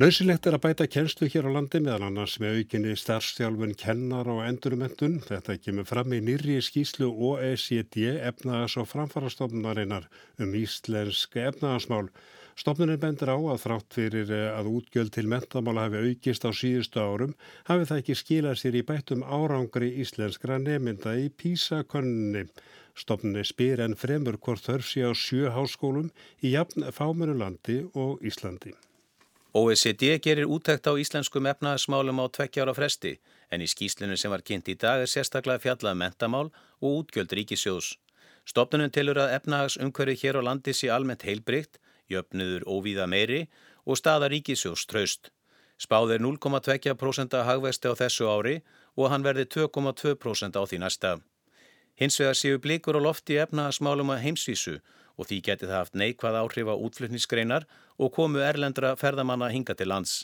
Nauðsilegt er að bæta kennslu hér á landi meðal annars með aukinni starfstjálfun kennar og endurumendun. Þetta kemur fram í nýri skýslu OECD efnaðas og framfarastofnunarinnar um íslensk efnaðasmál. Stofnunir bendur á að þrátt fyrir að útgjöld til mentamála hafi aukist á síðustu árum hafi það ekki skilað sér í bættum árangri íslenskra nemynda í PISA-könninni. Stofnunni spyr en fremur hvort þörf sé á sjö háskólum í jafn fámörulandi og Íslandi. OECD gerir útækt á íslenskum efnaðasmálum á tvekkjára fresti en í skýslinu sem var kynnt í dag er sérstaklega fjallað um mentamál og útgjöld ríkisjós. Stopnunum tilur að efnaðasumkverju hér á landi sé almennt heilbrygt, jöfnuður óvíða meiri og staða ríkisjós traust. Spáð er 0,2% að hagvesti á þessu ári og hann verði 2,2% á því næsta. Hins vegar séu blikur á lofti efnaðasmálum að heimsvísu og því geti það haft neikvað áhrif á útflutnisgreinar og komu erlendra ferðamanna hinga til lands.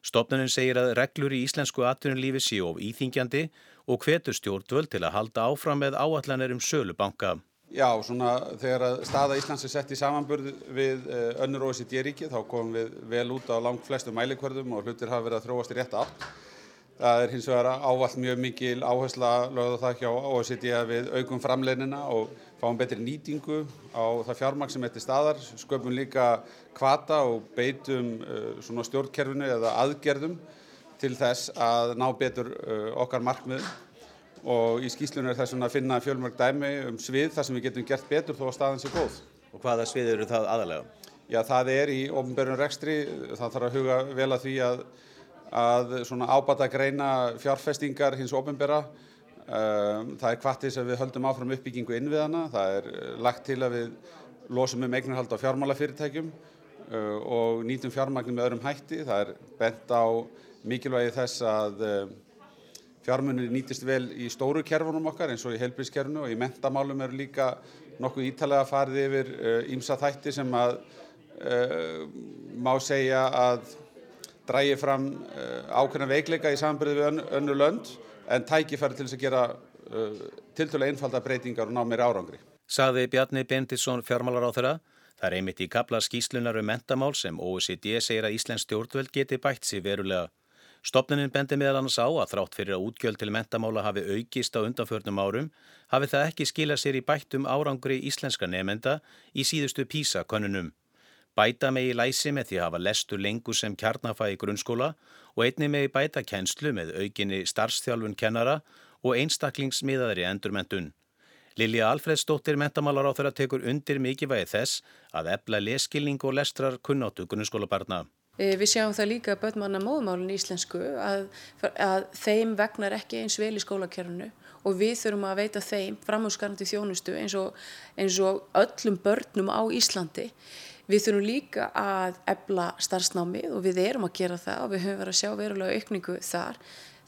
Stopnunum segir að reglur í íslensku atvinnulífi séu of íþingjandi og hvetur stjórnvöld til að halda áfram með áallanir um sölubanka. Já, svona þegar staða Íslands er sett í samanburð við eh, önnur OECD-ríki þá komum við vel út á langt flestu mælikvörðum og hlutir hafa verið að þróast í rétt átt. Það er hins vegar ávall mjög mikil áhersla lögða það hjá OECD að við aukum framleinina og fáum betri nýtingu á það fjármagn sem eftir staðar, sköpum líka kvata og beitum uh, svona stjórnkerfinu eða aðgerðum til þess að ná betur uh, okkar markmiðum og í skýslunum er þess að finna fjölmörg dæmi um svið þar sem við getum gert betur þó að staðan sé góð. Og hvaða svið eru það aðalega? Já, það er í ofnbjörnum rekstri, það þarf að huga vel að því að, að svona ábata greina fjárfestingar hins ofnbjörra Ehm, það er kvartis að við höldum áfram uppbyggingu innviðana, það er eh, lagt til að við losum um eignarhald á fjármálafyrirtækjum eh, og nýtum fjármagnum með öðrum hætti. Það er bent á mikilvægi þess að eh, fjármunni nýtist vel í stóru kerfunum okkar eins og í helbrískerfunu og í mentamálum eru líka nokkuð ítalega farið yfir ímsa þætti sem að uh, má segja að drægi fram uh, ákveðna veikleika í samanbyrði við ön, önnu lönd en tækifæri til þess að gera uh, tiltölu einfalda breytingar og ná meira árangri. Saði Bjarni Bendisson fjármálar á þeirra. Það er einmitt í kapla skýslunar um mentamál sem OECD segir að Íslands stjórnvöld geti bætt sér verulega. Stopninin bendi meðal annars á að þrátt fyrir að útgjöld til mentamála hafi aukist á undanförnum árum hafi það ekki skilað sér í bættum árangri íslenska nefnenda í síðustu PISA-konunum. Bæta megi læsi með því að hafa lestur lengur sem kjarnafæði grunnskóla og einni megi bæta kennslu með aukinni starfstjálfun kennara og einstaklingsmiðaðri endurmentun. Lilja Alfredsdóttir mentamálar á þeirra tekur undir mikilvægi þess að ebla leskilning og lestrar kunnáttu grunnskólabarna. E, við sjáum það líka að börnmanna móðumálun í íslensku að, að þeim vegnar ekki eins vel í skólakerfunu og við þurfum að veita þeim framhúsgarandi þjónustu eins og, eins og öllum börnum á Íslandi. Við þurfum líka að ebla starfsnámið og við erum að gera það og við höfum verið að sjá verulega aukningu þar.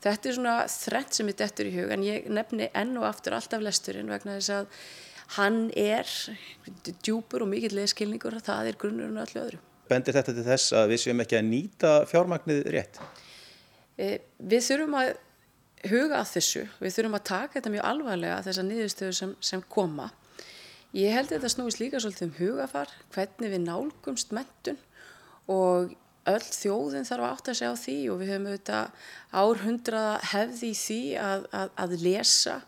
Þetta er svona þrennt sem er dettur í hug en ég nefni enn og aftur alltaf lesturinn vegna þess að hann er djúpur og mikill leðskilningur og það er grunnurinn og öllu öðru. Bendir þetta til þess að við séum ekki að nýta fjármagnið rétt? E, við þurfum að huga að þessu, við þurfum að taka þetta mjög alvarlega þessar niðurstöðu sem, sem koma Ég held að þetta snúist líka svolítið um hugafar, hvernig við nálgumst mentun og öll þjóðin þarf að átta sig á því og við höfum auðvitað árhundraða hefði í því að, að, að lesa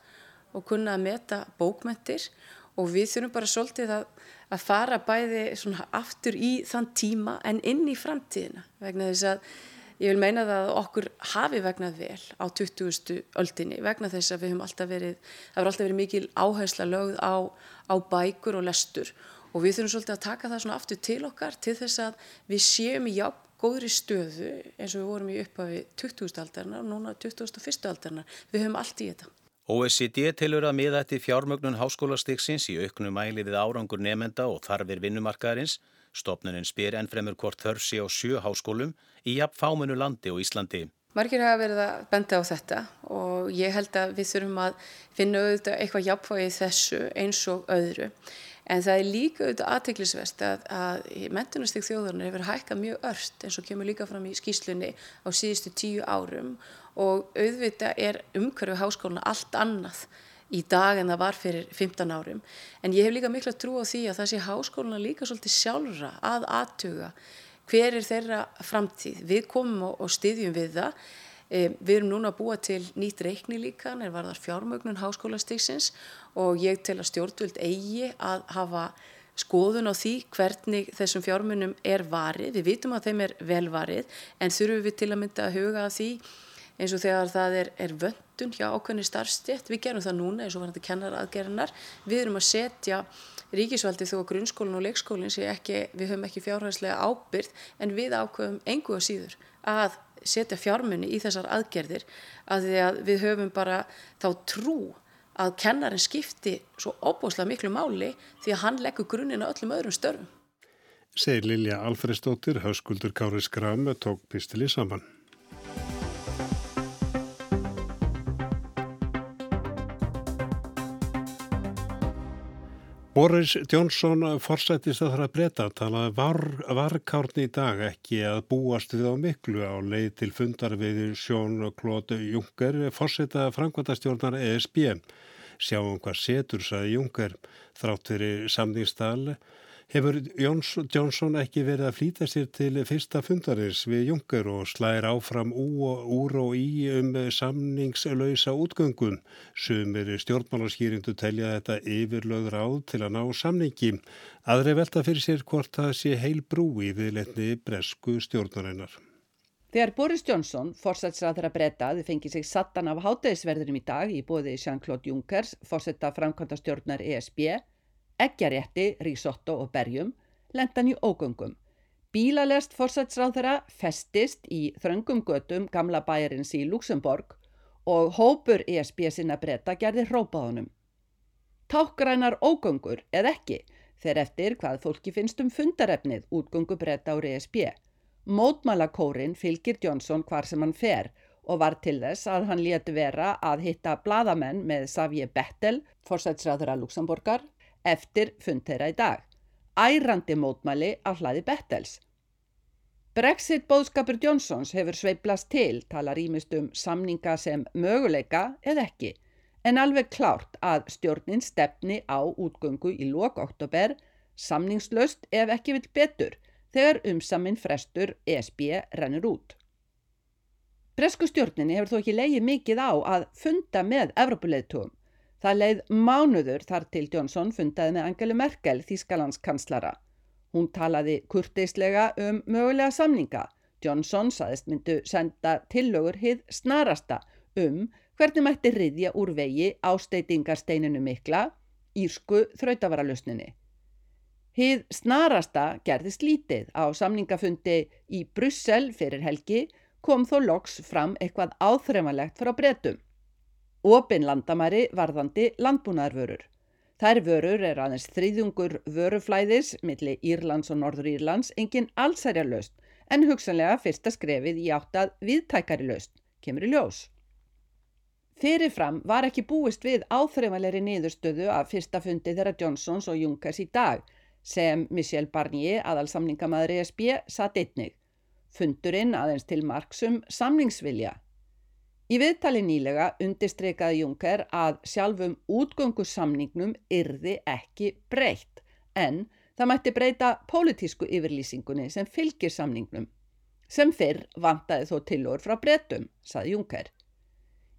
og kunna að meta bókmentir og við þurfum bara svolítið að, að fara bæði aftur í þann tíma en inn í framtíðina vegna þess að Ég vil meina það að okkur hafi vegnað vel á 20. öldinni vegna þess að við höfum alltaf verið, það verður alltaf verið mikil áhersla lögð á, á bækur og lestur og við þurfum svolítið að taka það svona aftur til okkar til þess að við séum í jáp góðri stöðu eins og við vorum í upphafi 20. aldarna og núna 21. aldarna. Við höfum allt í þetta. OECD tilur að miða þetta í fjármögnun háskólastiksins í auknum mæli við árangur nefenda og þarfir vinnumarkaðarins Stopnunin spyr ennfremur hvort þörf sé á sjö háskólum í jafn fámunu landi og Íslandi. Margir hafa verið að benda á þetta og ég held að við þurfum að finna auðvitað eitthvað jafnfæði þessu eins og öðru. En það er líka auðvitað aðteglisvest að, að mentunastík þjóðurinn hefur hækkað mjög örst eins og kemur líka fram í skýslunni á síðustu tíu árum og auðvitað er umhverfið háskóluna allt annað í dag en það var fyrir 15 árum en ég hef líka miklu að trúa því að það sé háskóluna líka svolítið sjálfra að aðtuga hver er þeirra framtíð. Við komum og, og styðjum við það. E, við erum núna að búa til nýtt reikni líka, en var þar fjármögnun háskólastíksins og ég tel að stjórnvöld eigi að hafa skoðun á því hvernig þessum fjármunum er varið. Við vitum að þeim er vel varið en þurfum við til að mynda að huga að því eins og þegar það er, er vöndun hjá ákveðni starfstjætt, við gerum það núna eins og var þetta kennaraðgerðinar, við erum að setja ríkisvaldi þó að grunnskólinn og leikskólinn sé ekki, við höfum ekki fjárhærslega ábyrð en við ákveðum engu að síður að setja fjármunni í þessar aðgerðir að því að við höfum bara þá trú að kennarin skipti svo óbúslega miklu máli því að hann leggur grunnina öllum öðrum störfum. Segir Lilja Alfredsdóttir, hauskuldur Kári Skram tók pistili saman. Boris Johnson forsættist að það að breyta talaði var, varkárni í dag ekki að búast við á miklu á leið til fundar við Sjón Klót Juncker forsætta framkvæmtastjórnar ESB. Sjáum hvað setur, saði Juncker, þrátt fyrir samningstali hefur Jónsson ekki verið að flýta sér til fyrsta fundarins við Junker og slæðir áfram úr og í um samningslausa útgöngun. Sumir stjórnmálarskýrindu telja þetta yfirlöður áð til að ná samningi. Aðri velta fyrir sér hvort það sé heil brú í viðletni bresku stjórnarinnar. Þegar Boris Johnson, fórsætsrað þeirra breytaði, fengið sig sattan af hátæðisverðurum í dag í bóði Jean-Claude Junckers, fórsetta framkvæmda stjórnar ESB, eggjarétti, risotto og berjum, lendan í ógöngum. Bílalest forsætsráð þeirra festist í þröngum götum gamla bæjarins í Luxemborg og hópur ESB sinna breyta gerði hrópaðunum. Tákgrænar ógöngur eða ekki þegar eftir hvað fólki finnst um fundarefnið útgöngu breyta úr ESB. Mótmælakórin fylgir Jónsson hvar sem hann fer og var til þess að hann létu vera að hitta bladamenn með Savje Bettel, forsætsráðura Luxemborgar, eftir fund þeirra í dag. Ærandi mótmæli af hlaði Bettels. Brexit bóðskapur Johnsons hefur sveiblast til, talar ímist um samninga sem möguleika eða ekki, en alveg klárt að stjórnin stefni á útgöngu í lok oktober, samningslöst ef ekki vill betur, þegar umsaminn frestur ESB rennur út. Bresku stjórninni hefur þó ekki leiðið mikið á að funda með Evropuleiðtúum Það leið mánuður þar til Jónsson fundaði með Angelu Merkel, Þískalandskanslara. Hún talaði kurteislega um mögulega samninga. Jónsson saðist myndu senda tillögur hið snarasta um hvernig mætti riðja úr vegi ásteitingarsteininu mikla, írsku þrautavaralustninni. Hið snarasta gerðist lítið á samningafundi í Brussel fyrir helgi kom þó loks fram eitthvað áþreifanlegt frá bretum. Opin landamæri varðandi landbúnaðarvörur. Þær vörur er aðeins þrýðjungur vöruflæðis millir Írlands og Norður Írlands engin allsærja löst en hugsanlega fyrsta skrefið í áttað viðtækari löst, kemur í ljós. Fyrirfram var ekki búist við áþreifalegri niðurstöðu af fyrsta fundi þeirra Johnsons og Junkers í dag sem Michel Barnier, aðalsamningamæður ESB, satt einnig. Fundurinn aðeins til marksum samningsvilja Í viðtali nýlega undirstreikaði Juncker að sjálfum útgöngusamningnum yrði ekki breytt en það mætti breyta pólitísku yfirlýsingunni sem fylgir samningnum. Sem fyrr vantaði þó tilur frá breytum, saði Juncker.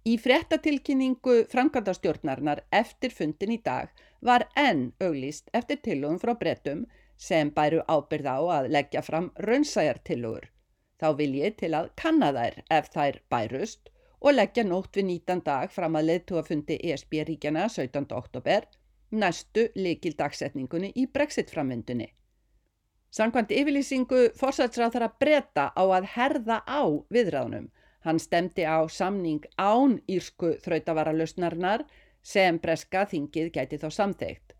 Í fréttatilkynningu framkvæmdastjórnarinnar eftir fundin í dag var enn auglýst eftir tilugum frá breytum sem bæru ábyrð á að leggja fram raunsæjartilugur. Þá vil ég til að kanna þær ef þær bærust og leggja nótt við 19 dag fram að leðtúafundi ESB ríkjana 17. oktober, næstu likil dagsetningunni í brexit-framvindunni. Sankvæmt yfirlýsingu fórsatsráð þar að breyta á að herða á viðræðunum. Hann stemdi á samning án írsku þrautavaralösnarnar sem breska þingið gæti þá samþeikt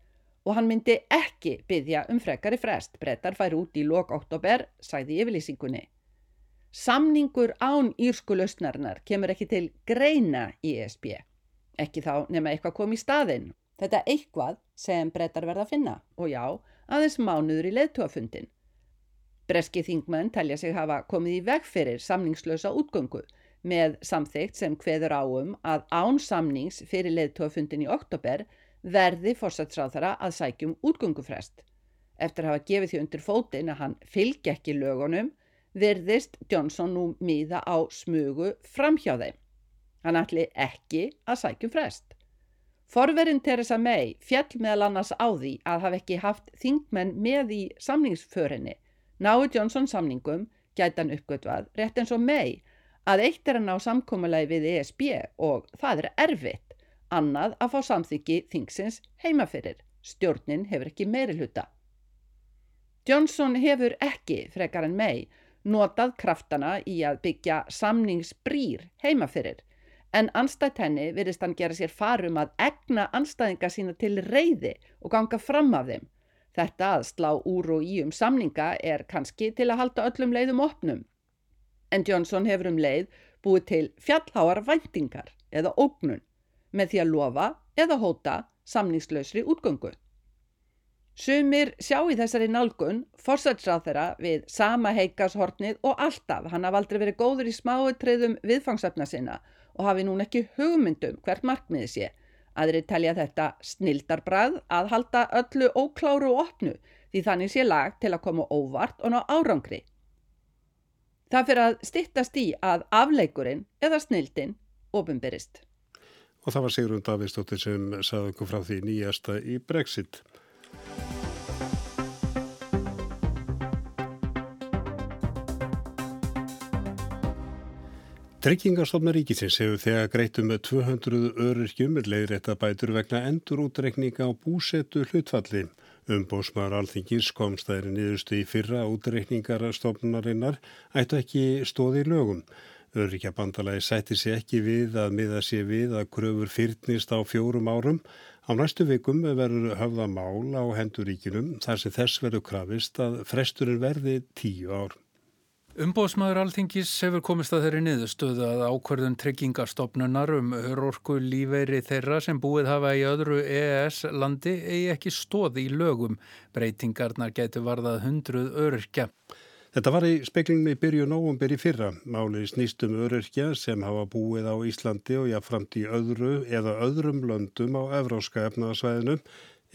og hann myndi ekki byggja um frekari frest. Brettar fær út í lok oktober, sæði yfirlýsingunni. Samningur án írsku lausnarinnar kemur ekki til greina í ESB. Ekki þá nema eitthvað kom í staðinn. Þetta eitthvað sem brettar verða að finna og já, aðeins mánuður í leðtúafundin. Breski þingmenn telja sig hafa komið í veg fyrir samningslösa útgöngu með samþygt sem hveður áum að án samnings fyrir leðtúafundin í oktober verði fórsatsráðara að sækjum útgöngufrest. Eftir að hafa gefið því undir fótinn að hann fylg ekki lögunum, virðist Johnson nú míða á smugu framhjá þeim. Hann ætli ekki að sækjum frest. Forverinn Theresa May fjall meðal annars á því að hafa ekki haft þingmenn með í samningsförinni. Náu Johnson samningum gæti hann uppgötvað rétt eins og May að eitt er að ná samkómalagi við ESB og það er erfitt, annað að fá samþyggi þingsins heimafyrir. Stjórnin hefur ekki meiri hluta. Johnson hefur ekki, frekar en mei, notað kraftana í að byggja samningsbrýr heimafyrir, en anstætt henni virðist hann gera sér farum að egna anstæðinga sína til reyði og ganga fram af þeim. Þetta að slá úr og í um samninga er kannski til að halda öllum leiðum opnum en Johnson hefur um leið búið til fjallháar væntingar eða ógnun með því að lofa eða hóta samningslausri útgöngu. Sumir sjá í þessari nálgun forsætsráð þeirra við sama heikashortnið og alltaf hann haf aldrei verið góður í smáutriðum viðfangsefna sinna og hafi nún ekki hugmyndum hvert markmiði sé. Aðri telja þetta snildarbrað að halda öllu ókláru og opnu því þannig sé lag til að koma óvart og ná árangri. Það fyrir að stittast í að afleikurinn eða snildin ofinberist. Og það var Sigrun Davidsdóttir sem saði okkur frá því nýjasta í Brexit. Tryggingarstofna ríkisins hefur þegar greitum með 200 öryrkjum leiðréttabætur vegna endur útreikninga á búsetu hlutfalli. Umbósmaður alþingins komst þær niðurstu í fyrra útreikningar stofnunarinnar ættu ekki stóði í lögum. Örykja bandalagi sætti sér ekki við að miða sér við að kröfur fyrtnist á fjórum árum. Á næstu vikum verður höfða mál á henduríkinum þar sem þess verður krafist að fresturinn verði tíu ár. Umbóðsmaður Alþingis hefur komist að þeirri niðurstöðu að ákverðun tryggingarstofnunar um örorku lífeyri þeirra sem búið hafa í öðru EES landi eigi ekki stóð í lögum. Breytingarnar getur varðað hundruð öryrkja. Þetta var í speklinni byrju nógumbir í fyrra. Málið snýstum öryrkja sem hafa búið á Íslandi og jáframt í öðru eða öðrum löndum á Evróska efnaðsvæðinu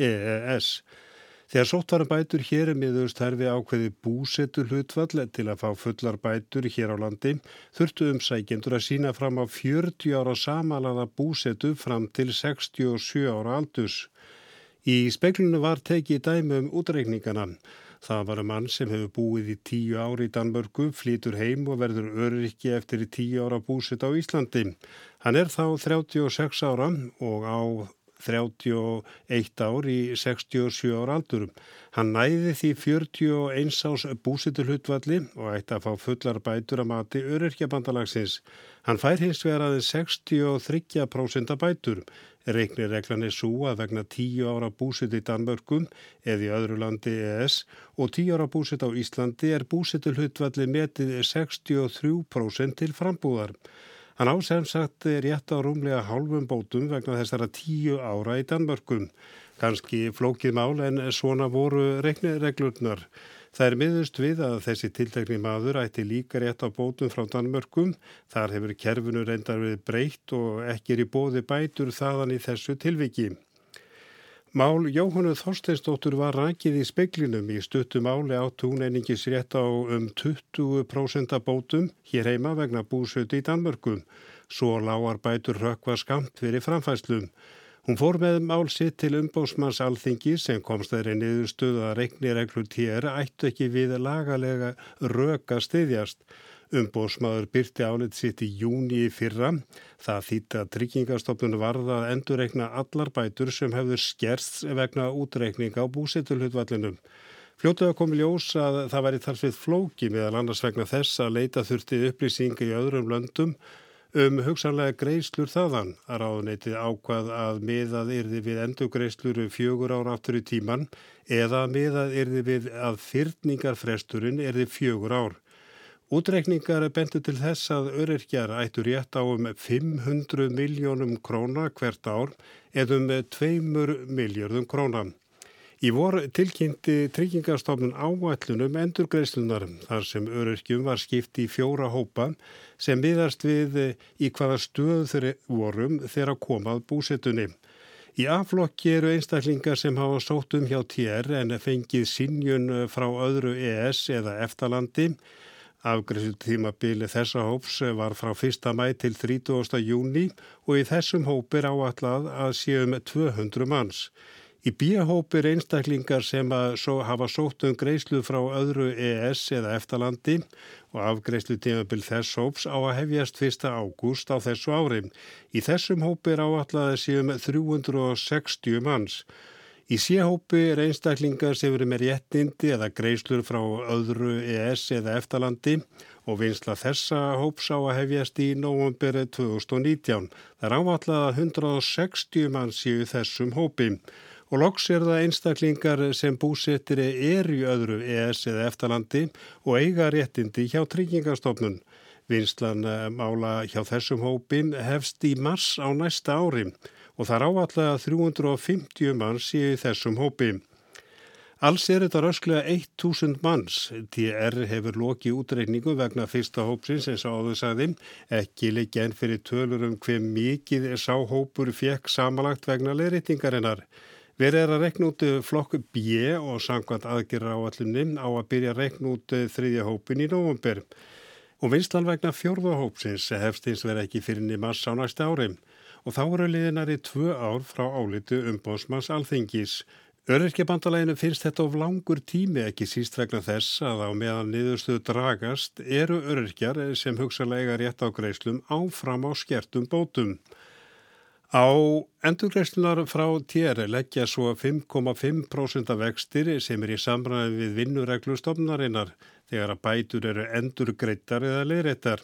EES. Þegar sótt varum bætur hér er miðurst herfi ákveði búsetu hlutfall til að fá fullar bætur hér á landi þurftu umsækjendur að sína fram á 40 ára samanlaða búsetu fram til 67 ára aldus. Í speklinu var tekið dæmi um útreikningana. Það var mann sem hefur búið í tíu ári í Danmörku, flýtur heim og verður öryrki eftir í tíu ára búset á Íslandi. Hann er þá 36 ára og á 31 ár í 67 ár aldurum. Hann næði því 41 ás búsitur hlutvalli og ætti að fá fullar bætur að mati öryrkjabandalagsins. Hann fær hins vegar aðeins 63% bætur. Reyknir reglan er svo að vegna 10 ára búsit í Danmörkum eða í öðru landi ES og 10 ára búsit á Íslandi er búsitur hlutvalli metið 63% til frambúðar. Hann á sem sagt rétt á rúmlega hálfum bótum vegna þessara tíu ára í Danmörkum. Kanski flókið mál en svona voru reglurnar. Það er miðust við að þessi tiltekni maður ætti líka rétt á bótum frá Danmörkum. Þar hefur kerfinu reyndar við breytt og ekki er í bóði bætur þaðan í þessu tilviki. Mál Jóhannu Þorsteinsdóttur var rækið í speklinum í stuttum áli átt hún einingis rétt á um 20% bótum hér heima vegna búsötu í Danmörkum. Svo lágar bætur rökva skamt fyrir framfæslum. Hún fór með mál sitt til umbósmanns alþingi sem komst þeirri niður stuða að reiknireglu tér ættu ekki við lagalega röka stiðjast. Umbósmaður byrti álit sitt í júni í fyrra. Það þýtti að tryggingastofnun varða að endurreikna allar bætur sem hefur skerst vegna útreikninga á búsitulhutvallinu. Fljótaða komi ljós að það væri þarfið flóki meðal annars vegna þess að leita þurfti upplýsinga í öðrum löndum um hugsanlega greislur þaðan. Að ráðneitið ákvað að miðað yrði við endugreisluru fjögur ára aftur í tíman eða miðað yrði við að fyrningarfresturinn yrði fjögur ár. Útreikningar bentu til þess að öryrkjar ættu rétt á um 500 miljónum króna hvert ár eða um 2 miljardum króna. Í vor tilkynnti tryggingarstofnun áætlunum endurgreislunar þar sem öryrkjum var skipt í fjóra hópa sem miðast við í hvaða stöð þeirri vorum þeirra komað búsettunni. Í A-flokki eru einstaklingar sem hafa sótt um hjá TR en fengið sinjun frá öðru ES eða eftalandi. Afgriðslu tímabili þessa hóps var frá 1. mæ til 30. júni og í þessum hópir áallad að séum 200 manns. Í bíahópir einstaklingar sem að svo hafa sótt um greiðslu frá öðru ES eða eftalandi og afgreiðslu tímabil þess hóps á að hefjast 1. ágúst á þessu ári. Í þessum hópir áallaði séum 360 manns. Í síhópi er einstaklingar sem eru með réttindi eða greiðslur frá öðru ES eða eftalandi og vinsla þessa hóps á að hefjast í nógumberi 2019. Það er áallaði 160 manns í þessum hópi. Og loks er það einstaklingar sem búsettir er í öðru ES eða eftalandi og eiga réttindi hjá tryggingastofnun. Vinslan eh, mála hjá þessum hópin hefst í mars á næsta ári og það er áallega 350 manns í þessum hópi. Alls er þetta rösklega 1000 manns. TR hefur lokið útreikningu vegna fyrsta hópsins eins og áður sagði, ekki leikja enn fyrir tölur um hver mikið sá hópur fekk samalagt vegna leirreitingarinnar. Verið er að rekna út flokku B og sangvært aðgerra á allunni á að byrja að rekna út þriðja hópin í nógumber. Og vinslan vegna fjörða hópsins hefst eins verið ekki fyrir nimas á næsta ári. Og þá eru liðinari tvö ár frá álitu umbósmanns alþingis. Öryrkjabandalæginu finnst þetta of langur tími ekki síst vegna þess að á meðan niðurstöðu dragast eru öryrkjar sem hugsalega rétt á greislum áfram á skertum bótum. Á endurgreifslunar frá TR leggja svo 5,5% af vextir sem er í samræði við vinnureglu stofnarinnar þegar að bætur eru endurgreittar eða leiðrættar.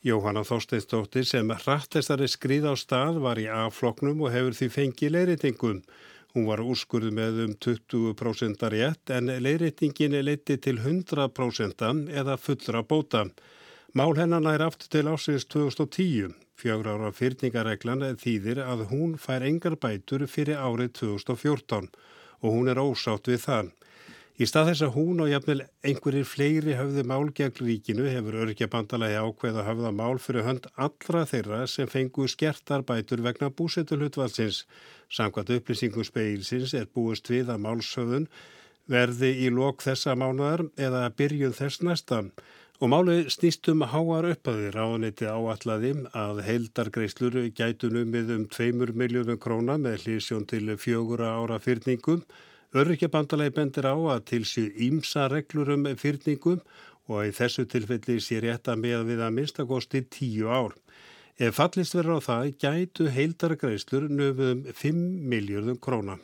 Jóhanna Þorsteinstóttir sem hrattestari skrið á stað var í A-floknum og hefur því fengið leiðrætingum. Hún var úrskurð með um 20% rétt en leiðrætingin leiti til 100% eða fullra bóta. Mál hennan er aftur til ásins 2010. Fjögur ára fyrningareglan þýðir að hún fær engar bætur fyrir árið 2014 og hún er ósátt við það. Í stað þess að hún og jafnvel einhverjir fleiri höfðu mál gegn ríkinu hefur örkjabandalagi ákveð að höfða mál fyrir hönd allra þeirra sem fengu skertar bætur vegna búsetulhutvalsins. Samkvæmt upplýsingum speilsins er búist við að málsöðun verði í lok þessa mánuðar eða byrjun þess næstan. Og málið snýstum háar uppaðir áaniti áallaði að heildargreislur gætu numið um 2 miljónum króna með hlýsjón til fjögura ára fyrningum. Öryrkjabandalagi bendir á að til séu ímsa reglur um fyrningum og í þessu tilfelli sé rétta með við að minnstakosti 10 ár. Ef fallist verður á það gætu heildargreislur numið um 5 miljónum króna.